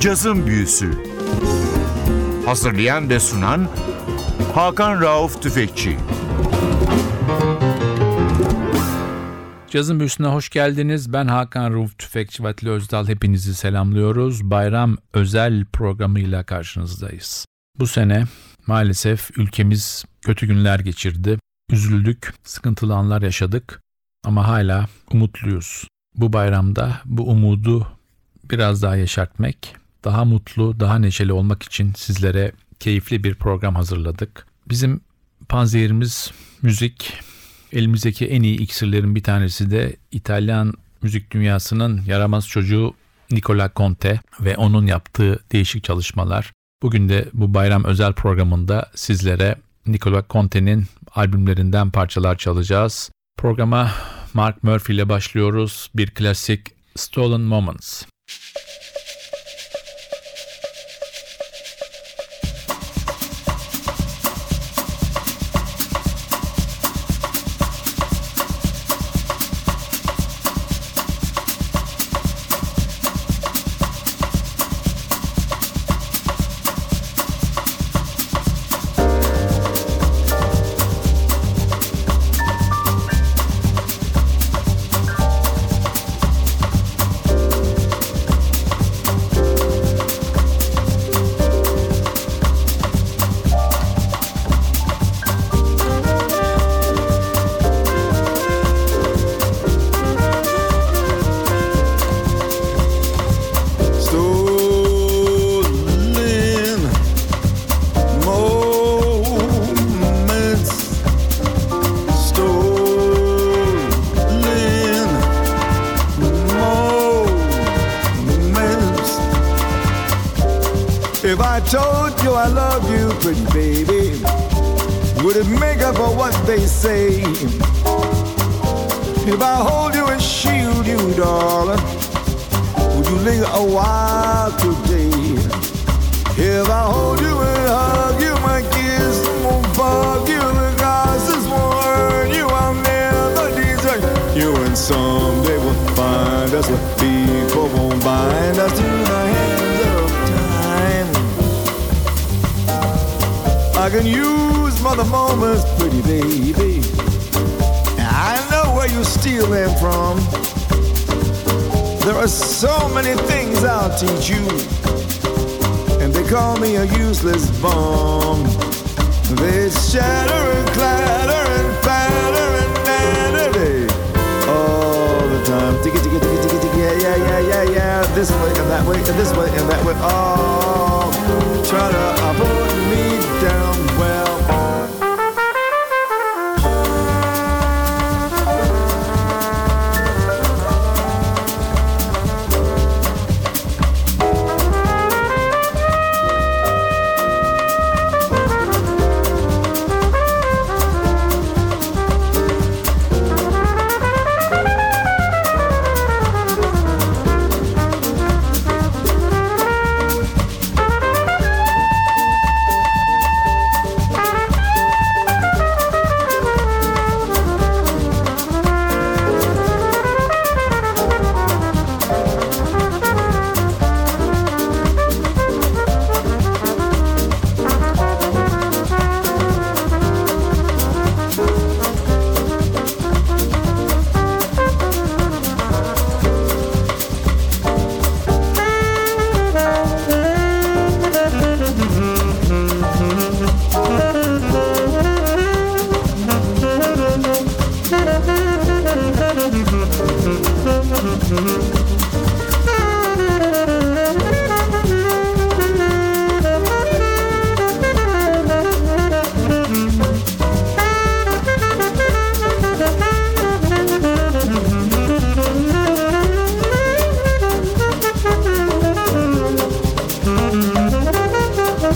Cazın Büyüsü Hazırlayan ve sunan Hakan Rauf Tüfekçi Cazın Büyüsü'ne hoş geldiniz. Ben Hakan Rauf Tüfekçi ve Atli Özdal. Hepinizi selamlıyoruz. Bayram özel programıyla karşınızdayız. Bu sene maalesef ülkemiz kötü günler geçirdi. Üzüldük, sıkıntılı anlar yaşadık ama hala umutluyuz. Bu bayramda bu umudu biraz daha yaşartmak, daha mutlu, daha neşeli olmak için sizlere keyifli bir program hazırladık. Bizim panzehirimiz müzik. Elimizdeki en iyi iksirlerin bir tanesi de İtalyan müzik dünyasının yaramaz çocuğu Nicola Conte ve onun yaptığı değişik çalışmalar. Bugün de bu bayram özel programında sizlere Nicola Conte'nin albümlerinden parçalar çalacağız. Programa Mark Murphy ile başlıyoruz. Bir klasik Stolen Moments. If I hold you and shield you, darling, would you linger a while today? If I hold you and hug you, my kiss won't bug you, the glasses won't hurt you. I'll never desert you, and someday we'll find us where people won't bind us to the hands of time. I can use mother moments, pretty baby I know where you steal them from. There are so many things I'll teach you, and they call me a useless bum. They shatter and clatter and patter and natter all the time. Tiggy, tiggy, tiggy, tiggy, tiggy, yeah, yeah, yeah, yeah, yeah. This way and that way and this way and that way. Oh, try to put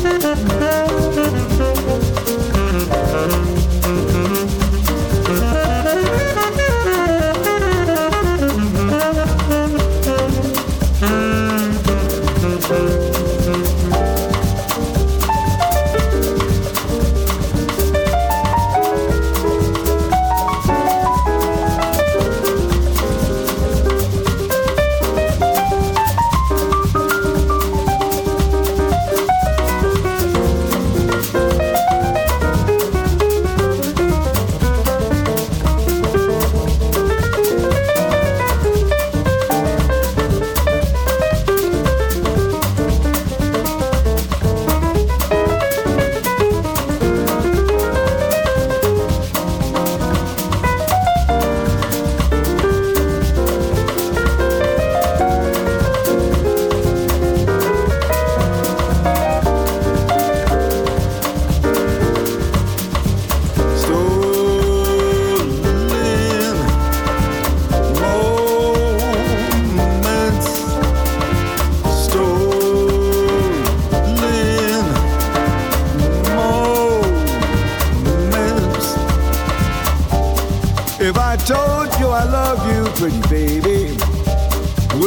Mm-hmm.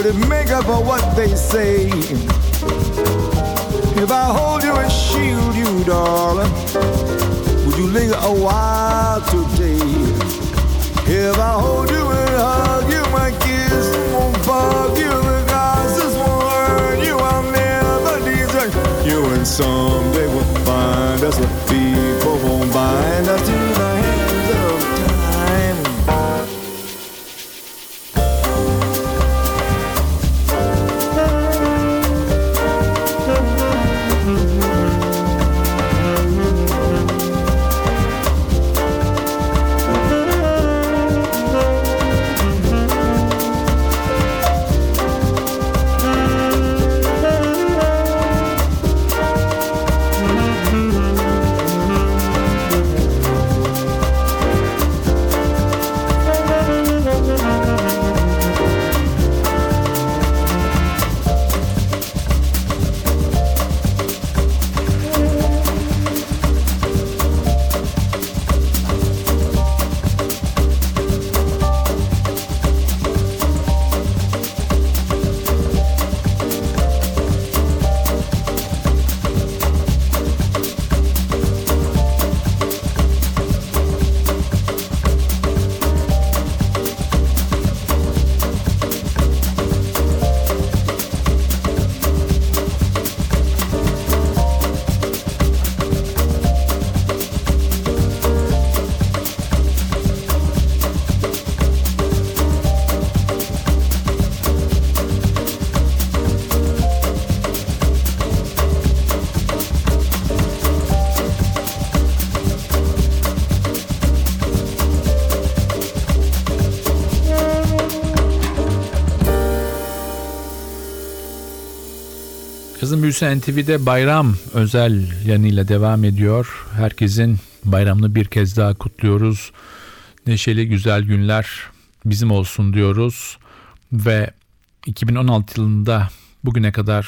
It make up for what they say? If I hold you and shield you, darling, would you linger a while today? If I hold you and hug you, my kiss won't bug you, the glasses won't hurt you, I'll never desert you, and someday we'll find us what people won't bind us to Kızım Büyüsen NTV'de bayram özel yanıyla devam ediyor. Herkesin bayramını bir kez daha kutluyoruz. Neşeli güzel günler bizim olsun diyoruz. Ve 2016 yılında bugüne kadar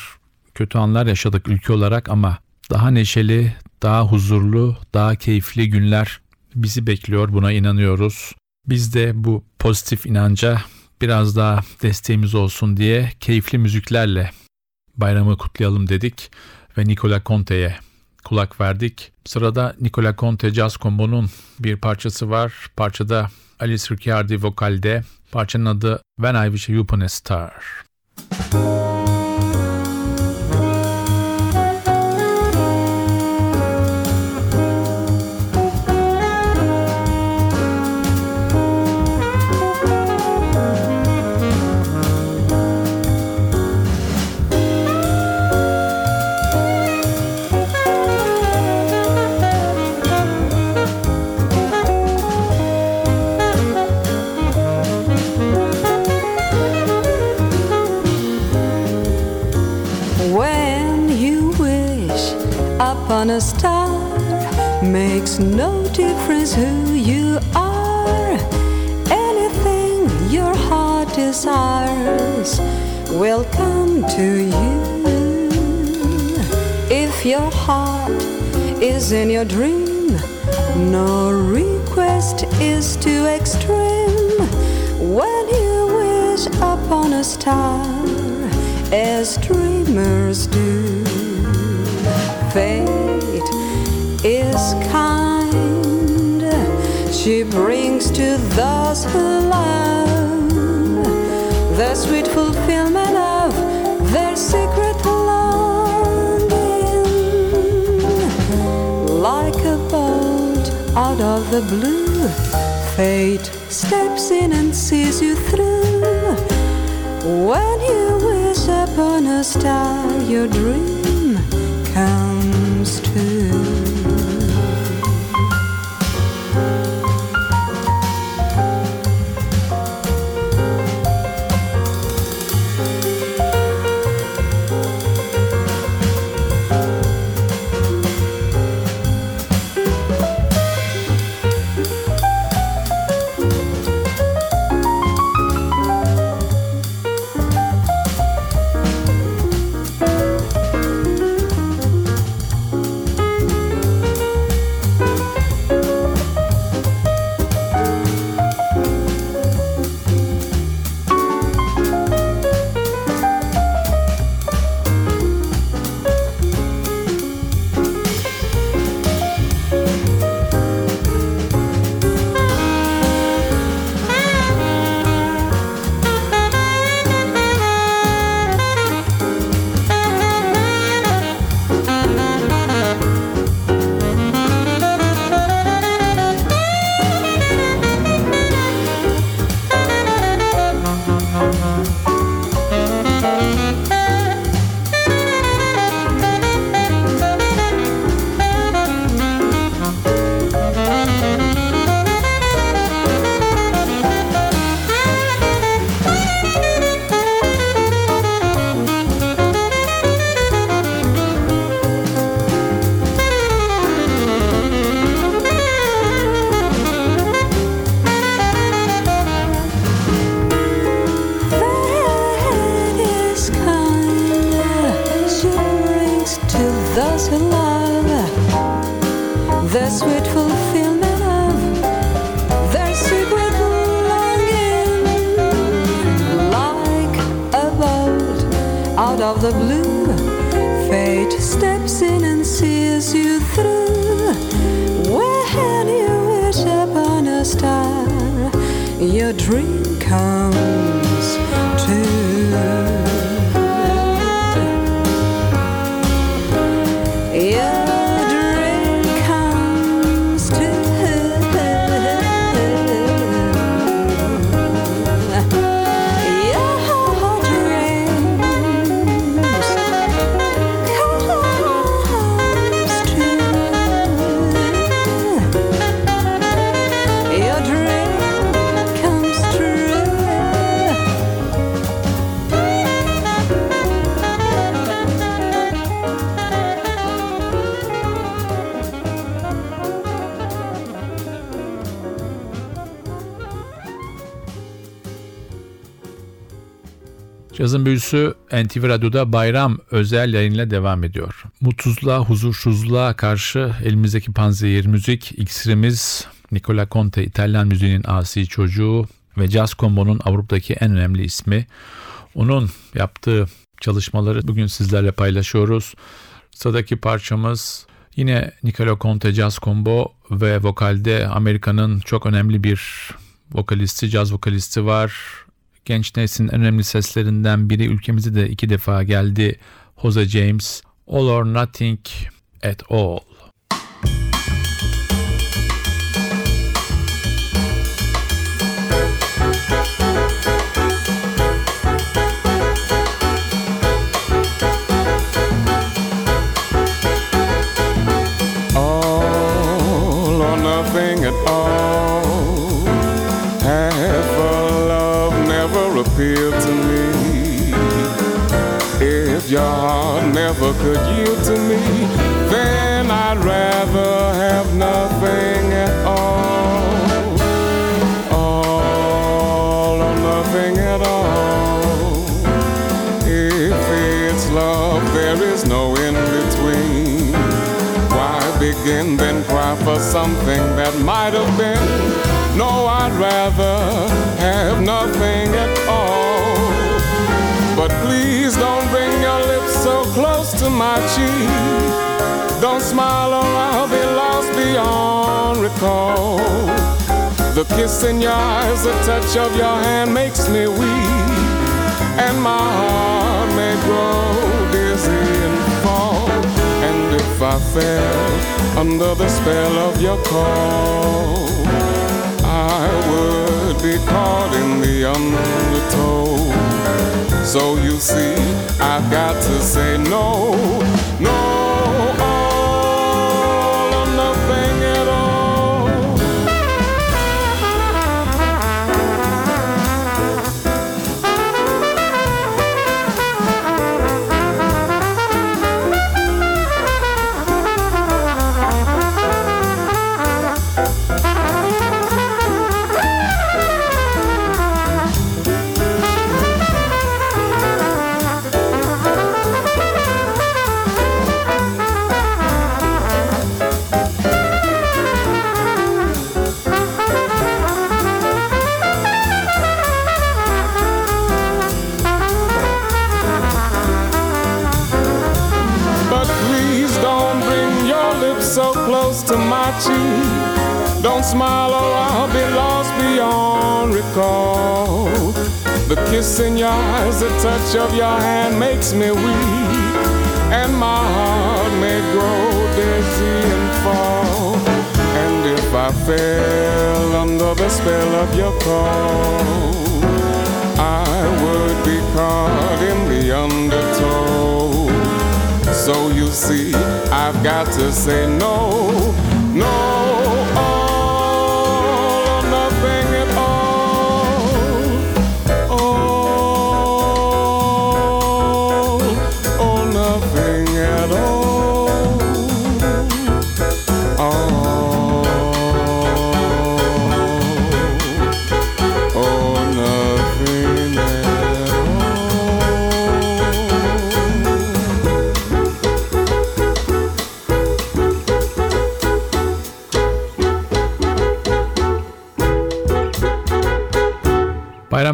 kötü anlar yaşadık ülke olarak ama daha neşeli, daha huzurlu, daha keyifli günler bizi bekliyor. Buna inanıyoruz. Biz de bu pozitif inanca biraz daha desteğimiz olsun diye keyifli müziklerle bayramı kutlayalım dedik ve Nicola Conte'ye kulak verdik. Sırada Nicola Conte Jazz Combo'nun bir parçası var. Parçada Alice Ricciardi vokalde. Parçanın adı When I Wish You Upon a Star. When you wish upon a star, makes no difference who you are. Anything your heart desires will come to you. If your heart is in your dream, no request is too extreme. When you wish upon a star, as dreamers do. Fate is kind, she brings to those who love the sweet fulfillment of their secret longing. Like a bolt out of the blue, fate steps in and sees you through. When you upon a star, your dream Cazın büyüsü NTV Radyo'da bayram özel yayınla devam ediyor. Mutsuzluğa, huzursuzluğa karşı elimizdeki panzehir müzik, iksirimiz Nicola Conte İtalyan müziğinin asi çocuğu ve Jazz Combo'nun Avrupa'daki en önemli ismi. Onun yaptığı çalışmaları bugün sizlerle paylaşıyoruz. Sıradaki parçamız yine Nicola Conte Jazz Combo ve vokalde Amerika'nın çok önemli bir vokalisti, caz vokalisti var. Genç neslin önemli seslerinden biri ülkemize de iki defa geldi. Jose James, All or Nothing at all have been? No, I'd rather have nothing at all. But please don't bring your lips so close to my cheek. Don't smile or I'll be lost beyond recall. The kiss in your eyes, the touch of your hand makes me weak. And my heart may grow I fell under the spell of your call, I would be caught in the undertow. So you see, I've got to say no, kiss in your eyes, the touch of your hand makes me weak. And my heart may grow dizzy and fall. And if I fell under the spell of your call, I would be caught in the undertow. So you see, I've got to say no,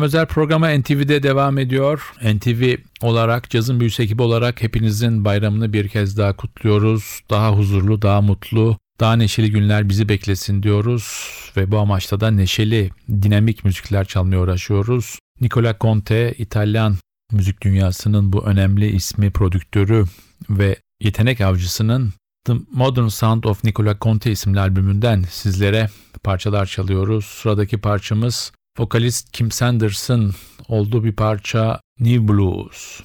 Özel programı NTV'de devam ediyor. NTV olarak, Cazın Büyüsü ekibi olarak hepinizin bayramını bir kez daha kutluyoruz. Daha huzurlu, daha mutlu, daha neşeli günler bizi beklesin diyoruz. Ve bu amaçla da neşeli, dinamik müzikler çalmaya uğraşıyoruz. Nicola Conte, İtalyan müzik dünyasının bu önemli ismi, prodüktörü ve yetenek avcısının The Modern Sound of Nicola Conte isimli albümünden sizlere parçalar çalıyoruz. Sıradaki parçamız vokalist Kim Sanders'ın olduğu bir parça New Blues.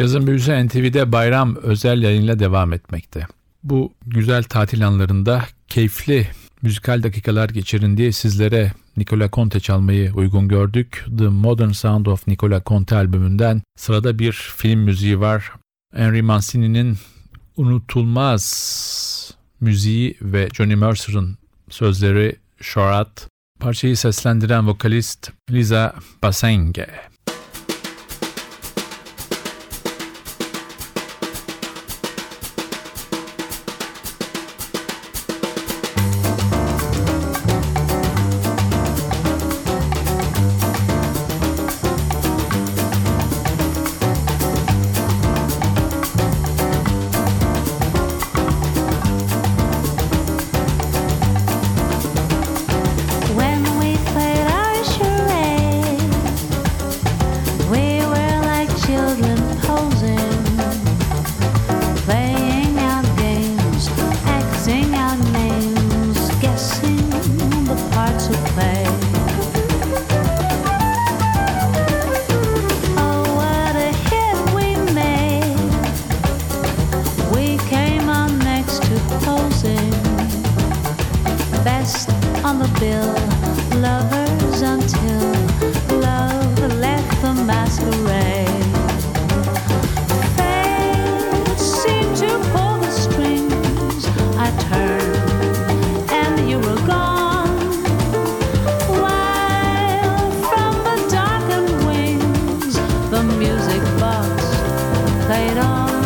Cazın Büyüsü NTV'de bayram özel yayınla devam etmekte. Bu güzel tatil anlarında keyifli müzikal dakikalar geçirin diye sizlere Nicola Conte çalmayı uygun gördük. The Modern Sound of Nicola Conte albümünden sırada bir film müziği var. Henry Mancini'nin unutulmaz müziği ve Johnny Mercer'ın sözleri Shorat. Parçayı seslendiren vokalist Lisa Basenge. box, play it on.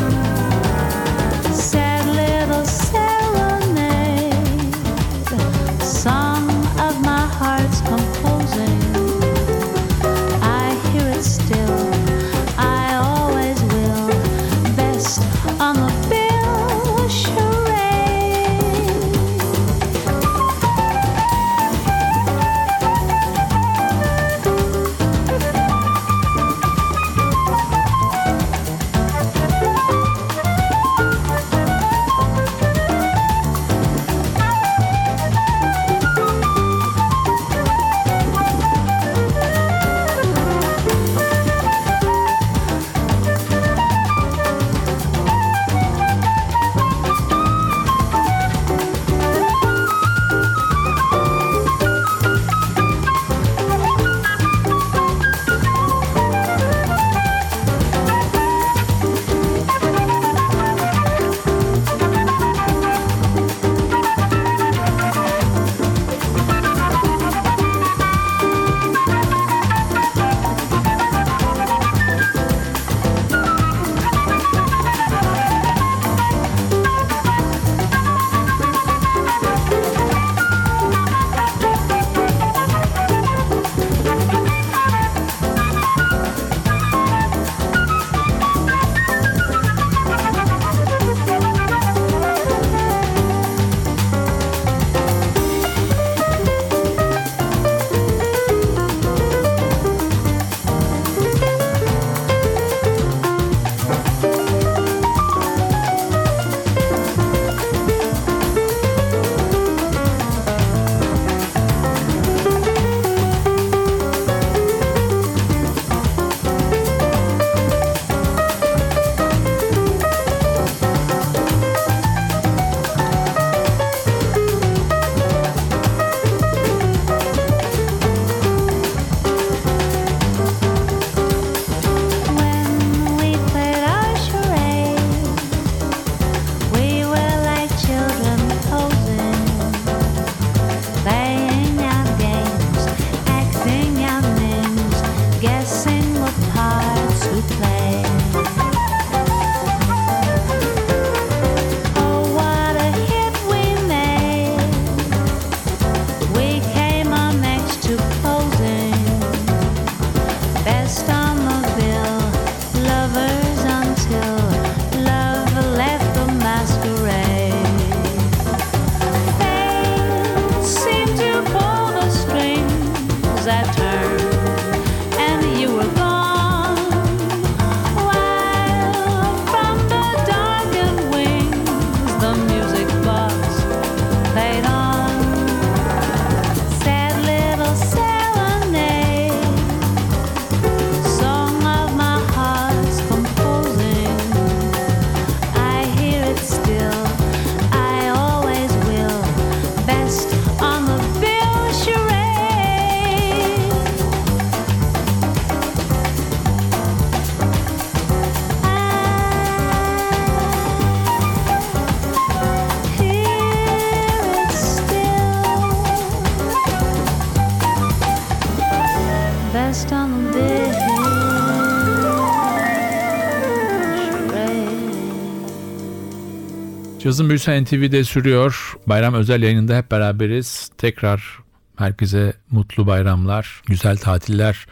Cazın Büyüsü NTV'de sürüyor. Bayram özel yayınında hep beraberiz. Tekrar herkese mutlu bayramlar, güzel tatiller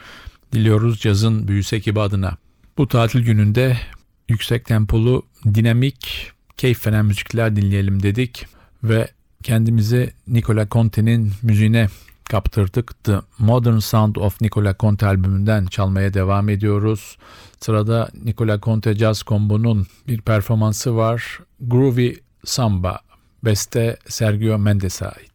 diliyoruz Cazın Büyüsü ekibi adına. Bu tatil gününde yüksek tempolu, dinamik, keyif veren müzikler dinleyelim dedik ve kendimizi Nicola Conte'nin müziğine kaptırdık. The Modern Sound of Nicola Conte albümünden çalmaya devam ediyoruz. Sırada Nicola Conte Jazz Combo'nun bir performansı var. Groovy Samba, beste Sergio Mendes'e ait.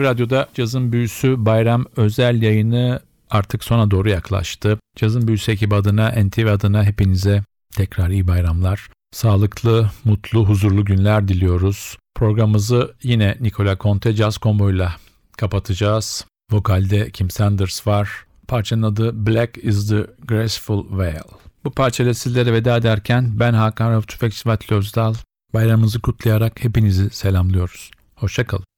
NTV Radyo'da Cazın Büyüsü Bayram özel yayını artık sona doğru yaklaştı. Cazın Büyüsü ekibi adına, NTV adına hepinize tekrar iyi bayramlar. Sağlıklı, mutlu, huzurlu günler diliyoruz. Programımızı yine Nicola Conte Jazz Combo ile kapatacağız. Vokalde Kim Sanders var. Parçanın adı Black is the Graceful Veil. Bu parçayla sizlere veda ederken ben Hakan Rauf Tüfekçi Vatli Özdal. Bayramınızı kutlayarak hepinizi selamlıyoruz. Hoşçakalın.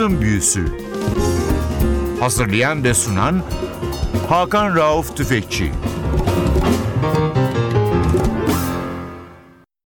Cazın Büyüsü. Hazırlayan ve sunan Hakan Rauf Tüfekçi